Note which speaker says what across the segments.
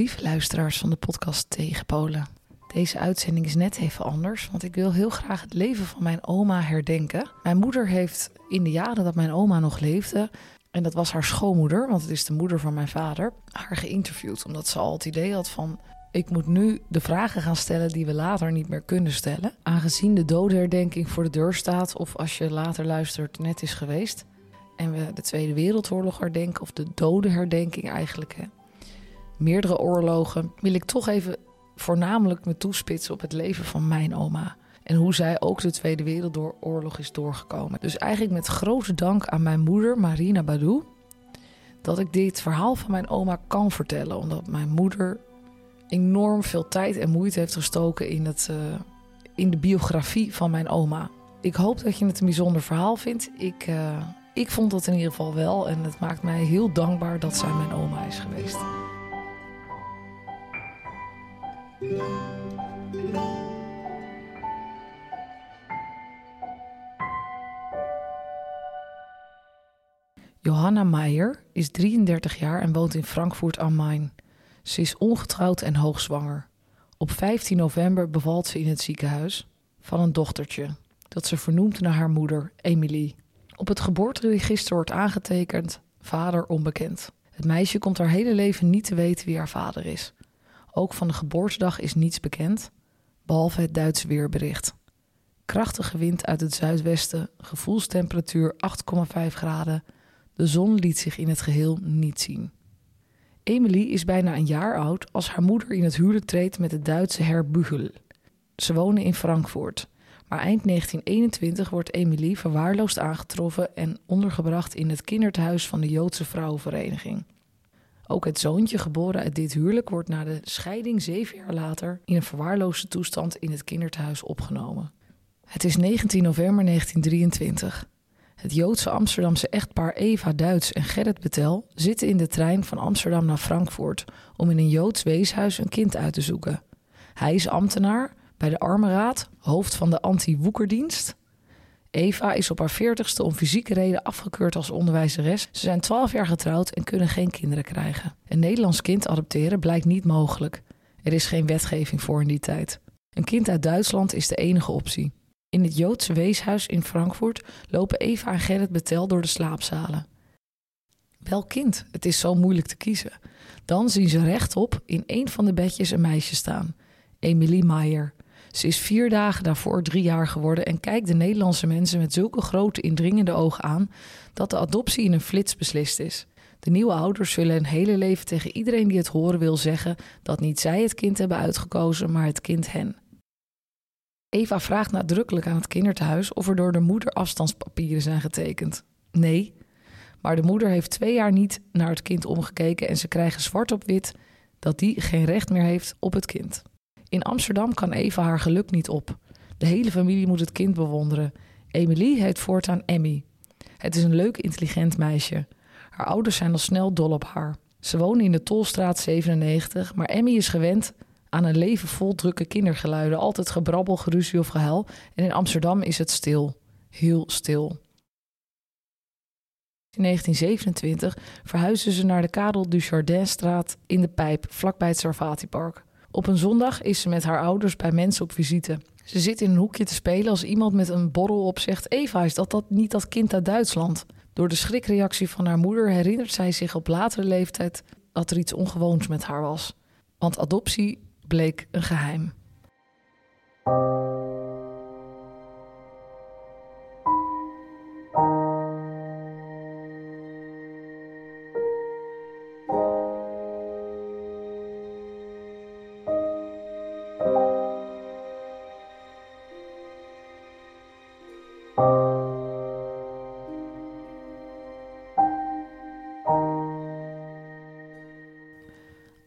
Speaker 1: Lieve luisteraars van de podcast Tegenpolen. Deze uitzending is net even anders, want ik wil heel graag het leven van mijn oma herdenken. Mijn moeder heeft in de jaren dat mijn oma nog leefde, en dat was haar schoonmoeder, want het is de moeder van mijn vader, haar geïnterviewd. Omdat ze al het idee had van, ik moet nu de vragen gaan stellen die we later niet meer kunnen stellen. Aangezien de dodenherdenking voor de deur staat, of als je later luistert net is geweest. En we de Tweede Wereldoorlog herdenken, of de dodenherdenking eigenlijk. Hè. Meerdere oorlogen. Wil ik toch even voornamelijk me toespitsen op het leven van mijn oma. En hoe zij ook de Tweede Wereldoorlog is doorgekomen. Dus eigenlijk met grote dank aan mijn moeder, Marina Badou, dat ik dit verhaal van mijn oma kan vertellen. Omdat mijn moeder enorm veel tijd en moeite heeft gestoken in, het, uh, in de biografie van mijn oma. Ik hoop dat je het een bijzonder verhaal vindt. Ik, uh, ik vond het in ieder geval wel en het maakt mij heel dankbaar dat zij mijn oma is geweest. Johanna Meijer is 33 jaar en woont in Frankfurt am Main. Ze is ongetrouwd en hoogzwanger. Op 15 november bevalt ze in het ziekenhuis van een dochtertje dat ze vernoemt naar haar moeder, Emilie. Op het geboorteregister wordt aangetekend vader onbekend. Het meisje komt haar hele leven niet te weten wie haar vader is. Ook van de geboortedag is niets bekend, behalve het Duitse weerbericht. Krachtige wind uit het zuidwesten, gevoelstemperatuur 8,5 graden. De zon liet zich in het geheel niet zien. Emily is bijna een jaar oud als haar moeder in het huwelijk treedt met de Duitse Herr Bügel. Ze wonen in Frankfurt, maar eind 1921 wordt Emily verwaarloosd aangetroffen en ondergebracht in het kinderthuis van de Joodse Vrouwenvereniging. Ook het zoontje geboren uit dit huwelijk wordt na de scheiding zeven jaar later in een verwaarloosde toestand in het kinderthuis opgenomen. Het is 19 november 1923. Het Joodse Amsterdamse echtpaar Eva Duits en Gerrit Betel zitten in de trein van Amsterdam naar Frankfurt om in een Joods weeshuis een kind uit te zoeken. Hij is ambtenaar bij de Armenraad, hoofd van de anti-woekerdienst. Eva is op haar veertigste om fysieke reden afgekeurd als onderwijzeres. Ze zijn twaalf jaar getrouwd en kunnen geen kinderen krijgen. Een Nederlands kind adopteren blijkt niet mogelijk. Er is geen wetgeving voor in die tijd. Een kind uit Duitsland is de enige optie. In het Joodse weeshuis in Frankfurt lopen Eva en Gerrit Betel door de slaapzalen. Welk kind? Het is zo moeilijk te kiezen. Dan zien ze rechtop in een van de bedjes een meisje staan. Emilie Meijer. Ze is vier dagen daarvoor drie jaar geworden en kijkt de Nederlandse mensen met zulke grote indringende ogen aan dat de adoptie in een flits beslist is. De nieuwe ouders zullen hun hele leven tegen iedereen die het horen wil zeggen dat niet zij het kind hebben uitgekozen, maar het kind hen. Eva vraagt nadrukkelijk aan het kinderthuis of er door de moeder afstandspapieren zijn getekend. Nee, maar de moeder heeft twee jaar niet naar het kind omgekeken en ze krijgen zwart op wit dat die geen recht meer heeft op het kind. In Amsterdam kan Eva haar geluk niet op. De hele familie moet het kind bewonderen. Emily heet voortaan Emmy. Het is een leuk, intelligent meisje. Haar ouders zijn al snel dol op haar. Ze wonen in de Tolstraat 97, maar Emmy is gewend aan een leven vol drukke kindergeluiden. Altijd gebrabbel, geruzie of gehuil. En in Amsterdam is het stil. Heel stil. In 1927 verhuizen ze naar de Karel Dujardinstraat in de Pijp, vlakbij het Sarvati-park. Op een zondag is ze met haar ouders bij mensen op visite. Ze zit in een hoekje te spelen als iemand met een borrel op zegt: Eva, is dat, dat niet dat kind uit Duitsland? Door de schrikreactie van haar moeder herinnert zij zich op latere leeftijd dat er iets ongewoons met haar was. Want adoptie bleek een geheim.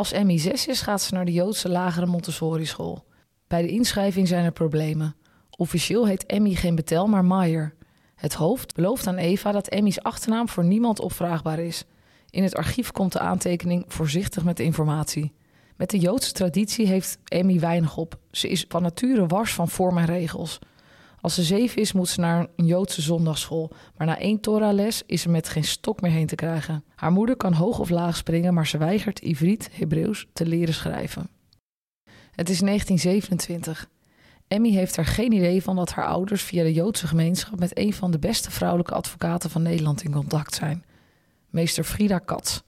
Speaker 1: Als Emmy 6 is, gaat ze naar de Joodse lagere Montessori school. Bij de inschrijving zijn er problemen. Officieel heet Emmy geen Betel, maar Maier. Het hoofd belooft aan Eva dat Emmy's achternaam voor niemand opvraagbaar is. In het archief komt de aantekening voorzichtig met de informatie. Met de Joodse traditie heeft Emmy weinig op. Ze is van nature wars van vorm en regels. Als ze zeven is, moet ze naar een Joodse zondagschool. Maar na één Torah-les is ze met geen stok meer heen te krijgen. Haar moeder kan hoog of laag springen, maar ze weigert Ivriet, Hebreeuws, te leren schrijven. Het is 1927. Emmy heeft er geen idee van dat haar ouders via de Joodse gemeenschap met een van de beste vrouwelijke advocaten van Nederland in contact zijn. Meester Frida Katz.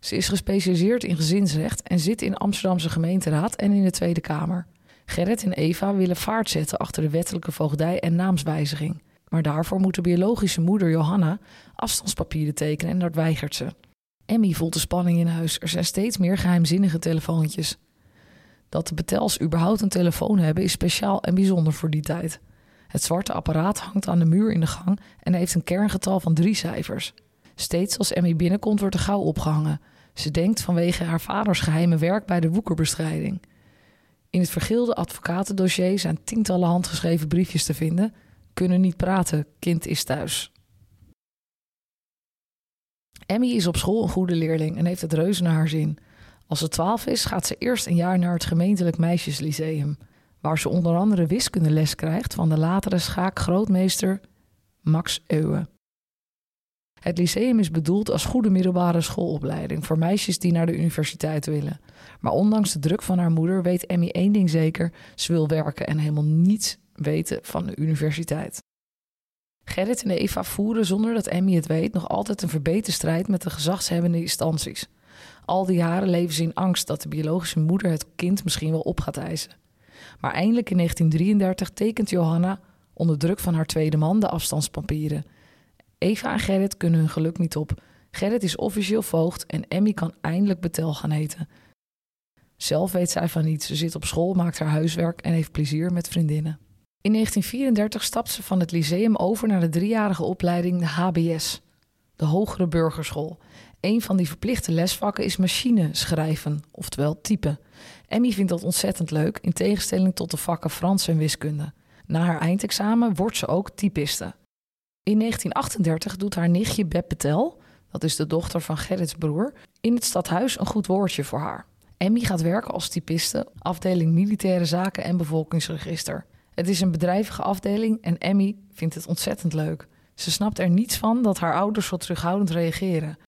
Speaker 1: Ze is gespecialiseerd in gezinsrecht en zit in Amsterdamse gemeenteraad en in de Tweede Kamer. Gerrit en Eva willen vaart zetten achter de wettelijke voogdij en naamswijziging. Maar daarvoor moet de biologische moeder Johanna afstandspapieren tekenen en dat weigert ze. Emmy voelt de spanning in huis. Er zijn steeds meer geheimzinnige telefoontjes. Dat de Betels überhaupt een telefoon hebben is speciaal en bijzonder voor die tijd. Het zwarte apparaat hangt aan de muur in de gang en heeft een kerngetal van drie cijfers. Steeds als Emmy binnenkomt wordt er gauw opgehangen. Ze denkt vanwege haar vaders geheime werk bij de woekerbestrijding. In het vergilde advocatendossier zijn tientallen handgeschreven briefjes te vinden. Kunnen niet praten, kind is thuis. Emmy is op school een goede leerling en heeft het reuze naar haar zin. Als ze twaalf is, gaat ze eerst een jaar naar het gemeentelijk meisjeslyceum, waar ze onder andere wiskundeles krijgt van de latere schaakgrootmeester Max Euwe. Het lyceum is bedoeld als goede middelbare schoolopleiding voor meisjes die naar de universiteit willen. Maar ondanks de druk van haar moeder weet Emmy één ding zeker: ze wil werken en helemaal niets weten van de universiteit. Gerrit en Eva voeren zonder dat Emmy het weet nog altijd een verbeterde strijd met de gezagshebbende instanties. Al die jaren leven ze in angst dat de biologische moeder het kind misschien wel op gaat eisen. Maar eindelijk in 1933 tekent Johanna onder druk van haar tweede man de afstandspapieren. Eva en Gerrit kunnen hun geluk niet op. Gerrit is officieel voogd en Emmy kan eindelijk Betel gaan heten. Zelf weet zij van niets. Ze zit op school, maakt haar huiswerk en heeft plezier met vriendinnen. In 1934 stapt ze van het lyceum over naar de driejarige opleiding de HBS, de Hogere Burgerschool. Een van die verplichte lesvakken is machine schrijven, oftewel typen. Emmy vindt dat ontzettend leuk, in tegenstelling tot de vakken Frans en wiskunde. Na haar eindexamen wordt ze ook typiste. In 1938 doet haar nichtje Beb Betel, dat is de dochter van Gerrits broer, in het stadhuis een goed woordje voor haar. Emmy gaat werken als typiste, afdeling militaire zaken en bevolkingsregister. Het is een bedrijvige afdeling en Emmy vindt het ontzettend leuk. Ze snapt er niets van dat haar ouders zo terughoudend reageren.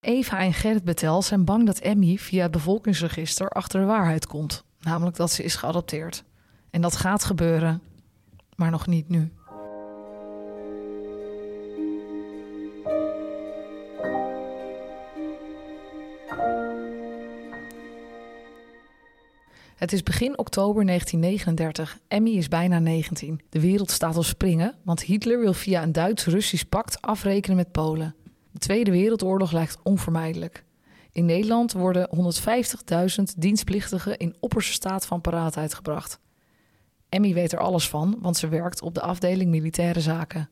Speaker 1: Eva en Gerrit Betel zijn bang dat Emmy via het bevolkingsregister achter de waarheid komt, namelijk dat ze is geadopteerd. En dat gaat gebeuren, maar nog niet nu. Het is begin oktober 1939. Emmy is bijna 19. De wereld staat op springen, want Hitler wil via een Duits-Russisch pact afrekenen met Polen. De Tweede Wereldoorlog lijkt onvermijdelijk. In Nederland worden 150.000 dienstplichtigen in opperste staat van paraatheid gebracht. Emmy weet er alles van, want ze werkt op de afdeling militaire zaken.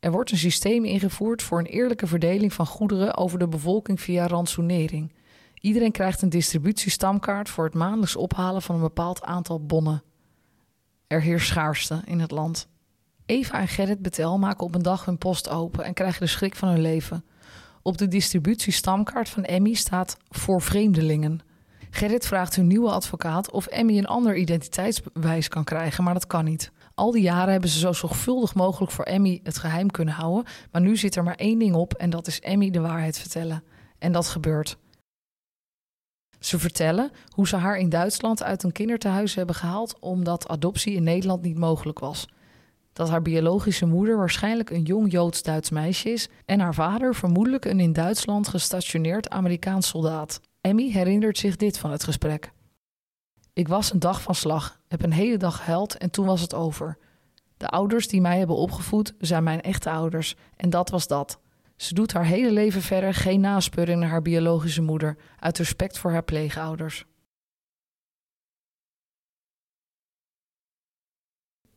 Speaker 1: Er wordt een systeem ingevoerd voor een eerlijke verdeling van goederen over de bevolking via ransonering. Iedereen krijgt een distributiestamkaart voor het maandelijks ophalen van een bepaald aantal bonnen. Er heerst schaarste in het land. Eva en Gerrit Betel maken op een dag hun post open en krijgen de schrik van hun leven. Op de distributiestamkaart van Emmy staat voor vreemdelingen. Gerrit vraagt hun nieuwe advocaat of Emmy een ander identiteitsbewijs kan krijgen, maar dat kan niet. Al die jaren hebben ze zo zorgvuldig mogelijk voor Emmy het geheim kunnen houden, maar nu zit er maar één ding op en dat is Emmy de waarheid vertellen. En dat gebeurt. Ze vertellen hoe ze haar in Duitsland uit een kinderthuis hebben gehaald omdat adoptie in Nederland niet mogelijk was. Dat haar biologische moeder waarschijnlijk een jong Joods-Duits meisje is en haar vader vermoedelijk een in Duitsland gestationeerd Amerikaans soldaat. Emmy herinnert zich dit van het gesprek. Ik was een dag van slag, heb een hele dag gehuild en toen was het over. De ouders die mij hebben opgevoed zijn mijn echte ouders en dat was dat. Ze doet haar hele leven verder geen naspeuring naar haar biologische moeder, uit respect voor haar pleegouders.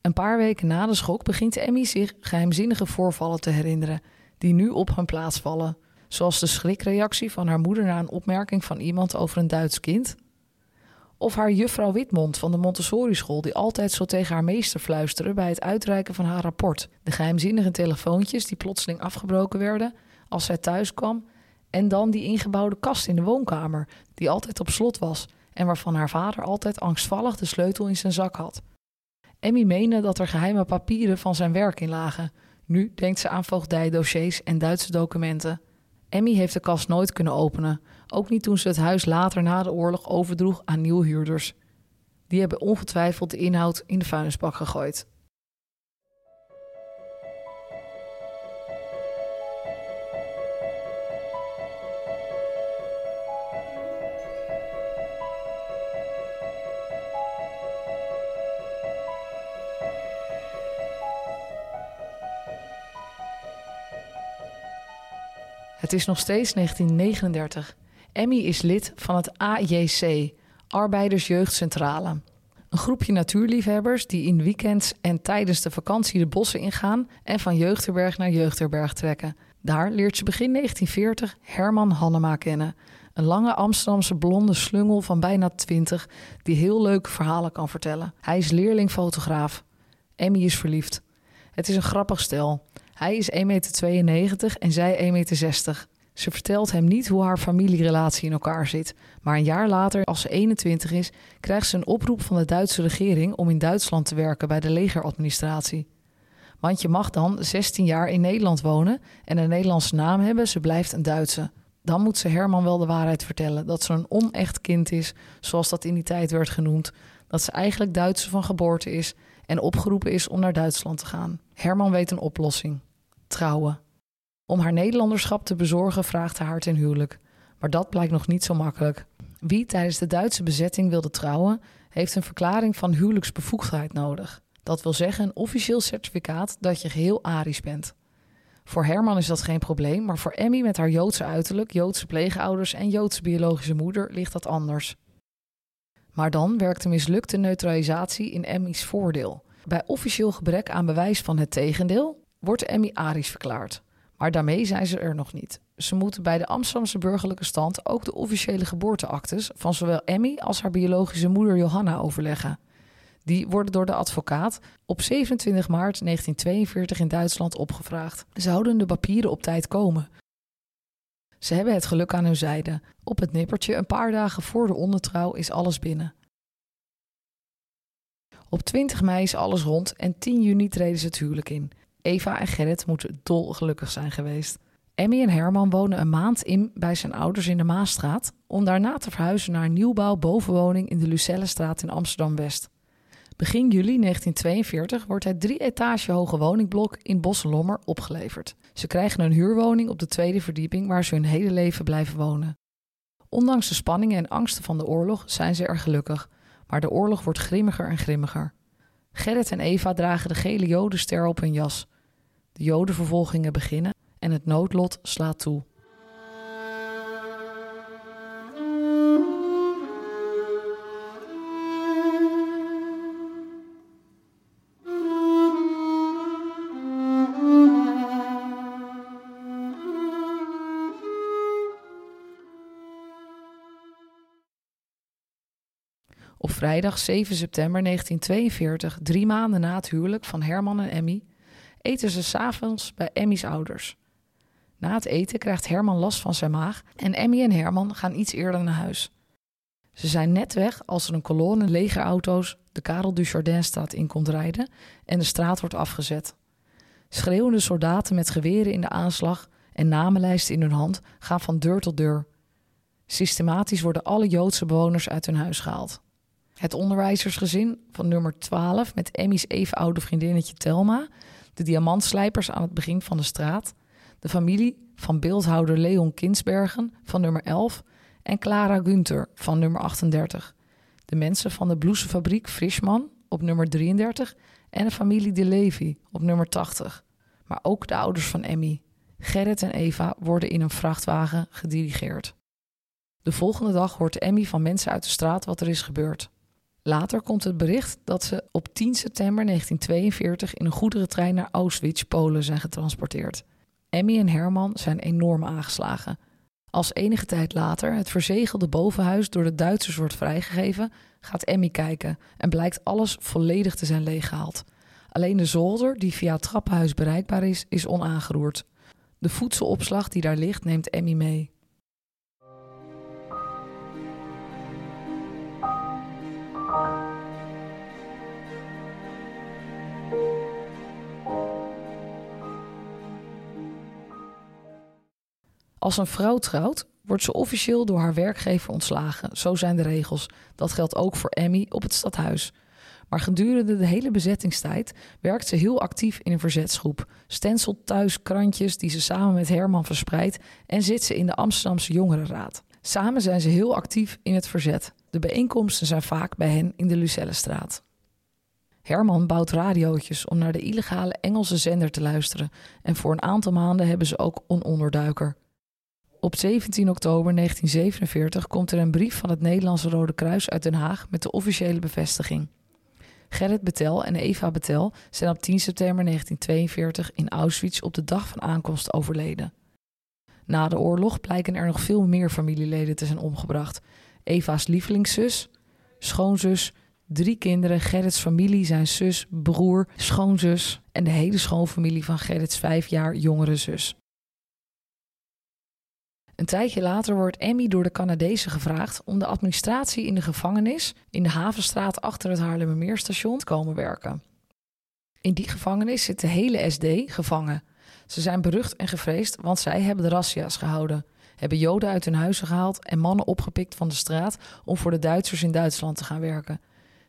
Speaker 1: Een paar weken na de schok begint Emmy zich geheimzinnige voorvallen te herinneren, die nu op hun plaats vallen, zoals de schrikreactie van haar moeder na een opmerking van iemand over een Duits kind, of haar juffrouw Witmond van de Montessori-school, die altijd zo tegen haar meester fluisterde bij het uitreiken van haar rapport. De geheimzinnige telefoontjes die plotseling afgebroken werden als zij thuis kwam. En dan die ingebouwde kast in de woonkamer, die altijd op slot was en waarvan haar vader altijd angstvallig de sleutel in zijn zak had. Emmy meende dat er geheime papieren van zijn werk in lagen. Nu denkt ze aan voogdijdossiers en Duitse documenten. Emmy heeft de kast nooit kunnen openen, ook niet toen ze het huis later na de oorlog overdroeg aan nieuwhuurders. Die hebben ongetwijfeld de inhoud in de vuilnisbak gegooid. Het is nog steeds 1939. Emmy is lid van het AJC, Arbeidersjeugdcentrale. Een groepje natuurliefhebbers die in weekends en tijdens de vakantie de bossen ingaan en van jeugdherberg naar jeugdherberg trekken. Daar leert ze begin 1940 Herman Hannema kennen. Een lange Amsterdamse blonde slungel van bijna 20 die heel leuke verhalen kan vertellen. Hij is leerlingfotograaf. Emmy is verliefd. Het is een grappig stel. Hij is 1,92 meter en zij 1,60 meter. Ze vertelt hem niet hoe haar familierelatie in elkaar zit. Maar een jaar later, als ze 21 is, krijgt ze een oproep van de Duitse regering om in Duitsland te werken bij de legeradministratie. Want je mag dan 16 jaar in Nederland wonen en een Nederlandse naam hebben, ze blijft een Duitse. Dan moet ze Herman wel de waarheid vertellen dat ze een onecht kind is, zoals dat in die tijd werd genoemd. Dat ze eigenlijk Duitse van geboorte is en opgeroepen is om naar Duitsland te gaan. Herman weet een oplossing: trouwen. Om haar Nederlanderschap te bezorgen vraagt hij haar ten huwelijk. Maar dat blijkt nog niet zo makkelijk. Wie tijdens de Duitse bezetting wilde trouwen, heeft een verklaring van huwelijksbevoegdheid nodig. Dat wil zeggen een officieel certificaat dat je geheel Arisch bent. Voor Herman is dat geen probleem, maar voor Emmy met haar Joodse uiterlijk, Joodse pleegouders en Joodse biologische moeder ligt dat anders. Maar dan werkt de mislukte neutralisatie in Emmy's voordeel. Bij officieel gebrek aan bewijs van het tegendeel wordt Emmy Arisch verklaard. Maar daarmee zijn ze er nog niet. Ze moeten bij de Amsterdamse burgerlijke stand ook de officiële geboorteactes van zowel Emmy als haar biologische moeder Johanna overleggen. Die worden door de advocaat op 27 maart 1942 in Duitsland opgevraagd. Zouden de papieren op tijd komen? Ze hebben het geluk aan hun zijde. Op het nippertje, een paar dagen voor de ondertrouw, is alles binnen. Op 20 mei is alles rond en 10 juni treden ze het huwelijk in. Eva en Gerrit moeten dolgelukkig zijn geweest. Emmy en Herman wonen een maand in bij zijn ouders in de Maasstraat... om daarna te verhuizen naar een nieuwbouw bovenwoning in de Lucellestraat in Amsterdam-West. Begin juli 1942 wordt het drie etage hoge woningblok in Bosselommer opgeleverd. Ze krijgen een huurwoning op de tweede verdieping waar ze hun hele leven blijven wonen. Ondanks de spanningen en angsten van de oorlog zijn ze er gelukkig, maar de oorlog wordt grimmiger en grimmiger. Gerrit en Eva dragen de gele jodenster op hun jas. De jodenvervolgingen beginnen en het noodlot slaat toe. Op vrijdag 7 september 1942, drie maanden na het huwelijk van Herman en Emmy, eten ze s'avonds bij Emmy's ouders. Na het eten krijgt Herman last van zijn maag en Emmy en Herman gaan iets eerder naar huis. Ze zijn net weg als er een kolonne legerauto's de Karel Dujardinstraat in komt rijden en de straat wordt afgezet. Schreeuwende soldaten met geweren in de aanslag en namenlijsten in hun hand gaan van deur tot deur. Systematisch worden alle Joodse bewoners uit hun huis gehaald. Het onderwijzersgezin van nummer 12 met Emmy's even oude vriendinnetje Telma, de diamantslijpers aan het begin van de straat, de familie van beeldhouder Leon Kinsbergen van nummer 11 en Clara Gunther van nummer 38, de mensen van de bloesefabriek Frischman op nummer 33 en de familie De Levy op nummer 80, maar ook de ouders van Emmy. Gerrit en Eva worden in een vrachtwagen gedirigeerd. De volgende dag hoort Emmy van mensen uit de straat wat er is gebeurd. Later komt het bericht dat ze op 10 september 1942 in een goederentrein naar Auschwitz, Polen, zijn getransporteerd. Emmy en Herman zijn enorm aangeslagen. Als enige tijd later het verzegelde bovenhuis door de Duitsers wordt vrijgegeven, gaat Emmy kijken en blijkt alles volledig te zijn leeggehaald. Alleen de zolder, die via het trappenhuis bereikbaar is, is onaangeroerd. De voedselopslag die daar ligt, neemt Emmy mee. Als een vrouw trouwt, wordt ze officieel door haar werkgever ontslagen. Zo zijn de regels. Dat geldt ook voor Emmy op het stadhuis. Maar gedurende de hele bezettingstijd werkt ze heel actief in een verzetsgroep. Stenselt thuis krantjes die ze samen met Herman verspreidt en zit ze in de Amsterdamse Jongerenraad. Samen zijn ze heel actief in het verzet. De bijeenkomsten zijn vaak bij hen in de Lucellestraat. Herman bouwt radiootjes om naar de illegale Engelse zender te luisteren en voor een aantal maanden hebben ze ook een onderduiker. Op 17 oktober 1947 komt er een brief van het Nederlandse Rode Kruis uit Den Haag met de officiële bevestiging. Gerrit Betel en Eva Betel zijn op 10 september 1942 in Auschwitz op de dag van aankomst overleden. Na de oorlog blijken er nog veel meer familieleden te zijn omgebracht. Eva's lievelingszus, schoonzus, drie kinderen, Gerrits familie, zijn zus, broer, schoonzus en de hele schoonfamilie van Gerrits vijf jaar jongere zus. Een tijdje later wordt Emmy door de Canadezen gevraagd om de administratie in de gevangenis in de Havenstraat achter het Haarlemmermeerstation te komen werken. In die gevangenis zit de hele SD gevangen. Ze zijn berucht en gevreesd, want zij hebben de razzia's gehouden, hebben Joden uit hun huizen gehaald en mannen opgepikt van de straat om voor de Duitsers in Duitsland te gaan werken.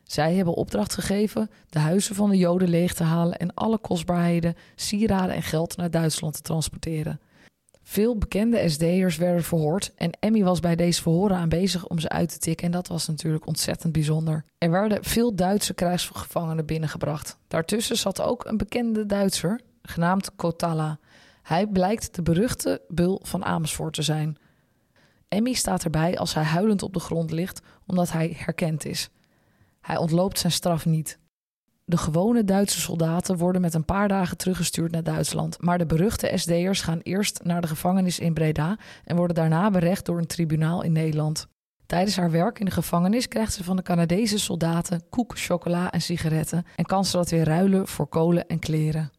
Speaker 1: Zij hebben opdracht gegeven de huizen van de Joden leeg te halen en alle kostbaarheden, sieraden en geld naar Duitsland te transporteren. Veel bekende SD'ers werden verhoord en Emmy was bij deze verhoren aanwezig om ze uit te tikken en dat was natuurlijk ontzettend bijzonder. Er werden veel Duitse krijgsgevangenen binnengebracht. Daartussen zat ook een bekende Duitser, genaamd Kotala. Hij blijkt de beruchte bul van Amersfoort te zijn. Emmy staat erbij als hij huilend op de grond ligt omdat hij herkend is. Hij ontloopt zijn straf niet. De gewone Duitse soldaten worden met een paar dagen teruggestuurd naar Duitsland. Maar de beruchte SD'ers gaan eerst naar de gevangenis in Breda en worden daarna berecht door een tribunaal in Nederland. Tijdens haar werk in de gevangenis krijgt ze van de Canadese soldaten koek, chocola en sigaretten en kan ze dat weer ruilen voor kolen en kleren.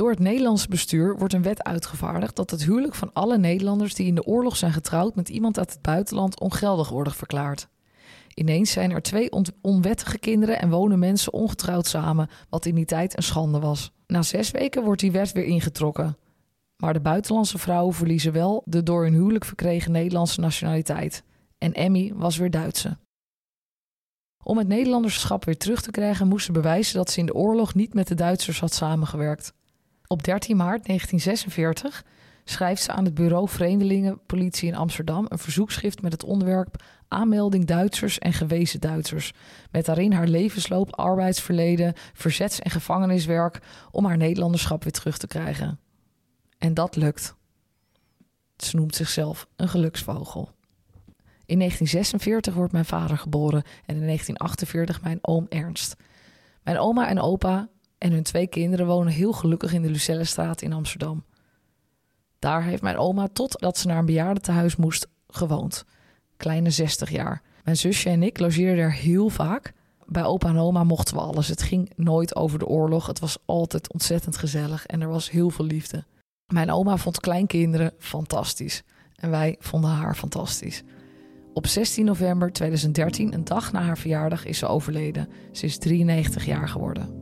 Speaker 1: Door het Nederlands bestuur wordt een wet uitgevaardigd dat het huwelijk van alle Nederlanders die in de oorlog zijn getrouwd met iemand uit het buitenland ongeldig wordt verklaard. Ineens zijn er twee onwettige kinderen en wonen mensen ongetrouwd samen, wat in die tijd een schande was. Na zes weken wordt die wet weer ingetrokken. Maar de buitenlandse vrouwen verliezen wel de door hun huwelijk verkregen Nederlandse nationaliteit. En Emmy was weer Duitse. Om het Nederlanderschap weer terug te krijgen, moest ze bewijzen dat ze in de oorlog niet met de Duitsers had samengewerkt. Op 13 maart 1946 schrijft ze aan het bureau Vreemdelingenpolitie in Amsterdam een verzoekschrift met het onderwerp aanmelding Duitsers en gewezen Duitsers. Met daarin haar levensloop, arbeidsverleden, verzets- en gevangeniswerk om haar Nederlanderschap weer terug te krijgen. En dat lukt. Ze noemt zichzelf een geluksvogel. In 1946 wordt mijn vader geboren en in 1948 mijn oom Ernst. Mijn oma en opa en hun twee kinderen wonen heel gelukkig in de Lucellestraat in Amsterdam. Daar heeft mijn oma totdat ze naar een bejaardentehuis moest gewoond. Kleine 60 jaar. Mijn zusje en ik logeerden er heel vaak. Bij opa en oma mochten we alles. Het ging nooit over de oorlog. Het was altijd ontzettend gezellig en er was heel veel liefde. Mijn oma vond kleinkinderen fantastisch. En wij vonden haar fantastisch. Op 16 november 2013, een dag na haar verjaardag, is ze overleden. Ze is 93 jaar geworden.